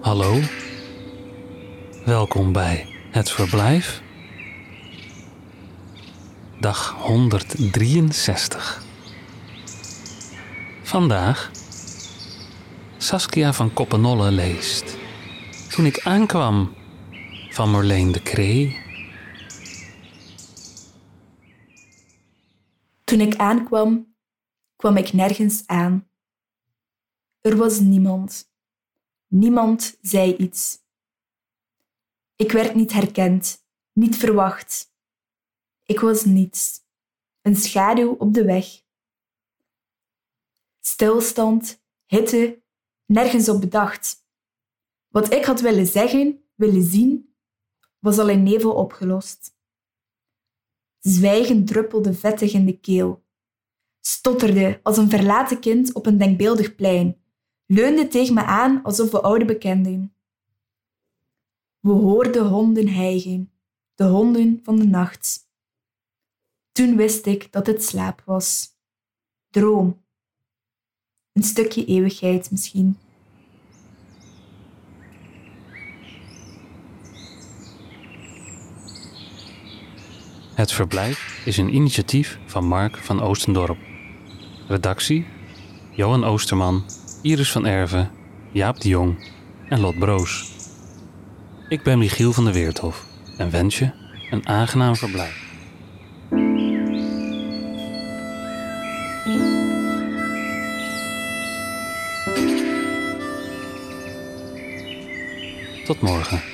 Hallo, welkom bij het verblijf. Dag 163. Vandaag Saskia van Koppenolle leest. Toen ik aankwam van Marleen de Kree. Toen ik aankwam, kwam ik nergens aan. Er was niemand. Niemand zei iets. Ik werd niet herkend, niet verwacht. Ik was niets, een schaduw op de weg. Stilstand, hitte, nergens op bedacht. Wat ik had willen zeggen, willen zien, was al in nevel opgelost. Zwijgen druppelde vettig in de keel. Stotterde als een verlaten kind op een denkbeeldig plein. Leunde tegen me aan alsof we oude bekenden. We hoorden honden hijgen, de honden van de nacht. Toen wist ik dat het slaap was. Droom. Een stukje eeuwigheid misschien. Het verblijf is een initiatief van Mark van Oostendorp. Redactie: Johan Oosterman, Iris van Erven, Jaap de Jong en Lot Broos. Ik ben Michiel van der Weerthof en wens je een aangenaam verblijf. Tot morgen.